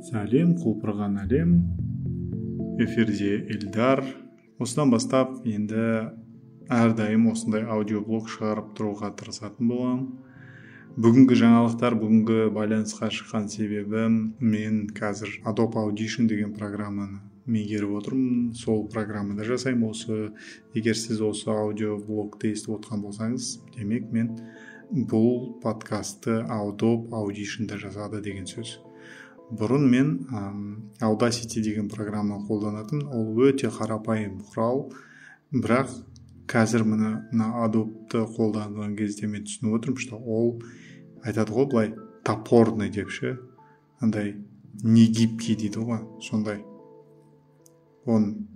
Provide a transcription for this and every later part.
сәлем құлпырған әлем. Эфирде эльдар. Осыдан бастап енді әрдайым осындай аудиоблог шығарып тұруға тырысатын боламын. Бүгінгі жаңалықтар бүгінгі байланысқа шыққан себебім мен қазір adobe audition деген программаны меңгеріп отырмын. Сол программада жасаймын осы. Егер сіз осы аудиоблогты естіп отқан болсаңыз демек мен бұл подкастты adobe аудишнда жасады деген сөз. Бұрын мен audacity деген программа қолданатын ол өте қарапайым құрал. Бірақ қазір мына мына адобты қолданған кезде мен түсініп отырмын что ол айтады ғой былай топорный деп ше андай негибкий дейді ғой сондай. Оның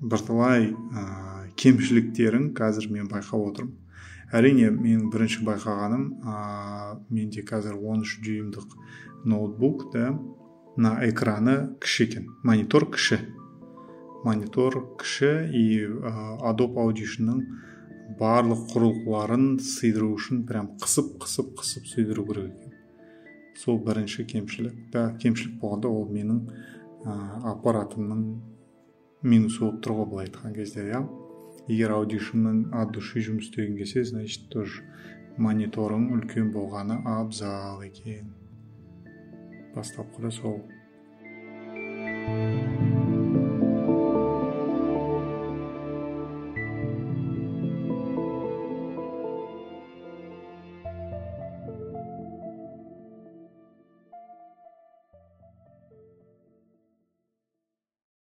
бірталай ә, кемшіліктерін қазір мен байқап отырмын. Әрине менің бірінші байқағаным ә, менде қазір 13 дюймдық ноутбук да. Мына экраны кіші екен монитор кіші монитор кіші и adobe auditionның барлық құрылғыларын сыйдыру үшін прям қысып қысып қысып сыйдыру керек екен. Сол бірінші кемшілік да кемшілік болғанда ол менің ә, аппаратымның минусы болып тұр ғой былай айтқан кезде иә. Егер аудишнмен от души жұмыс істеген келсе значит тоже мониторың үлкен болғаны абзал екен. Бастапқыда сол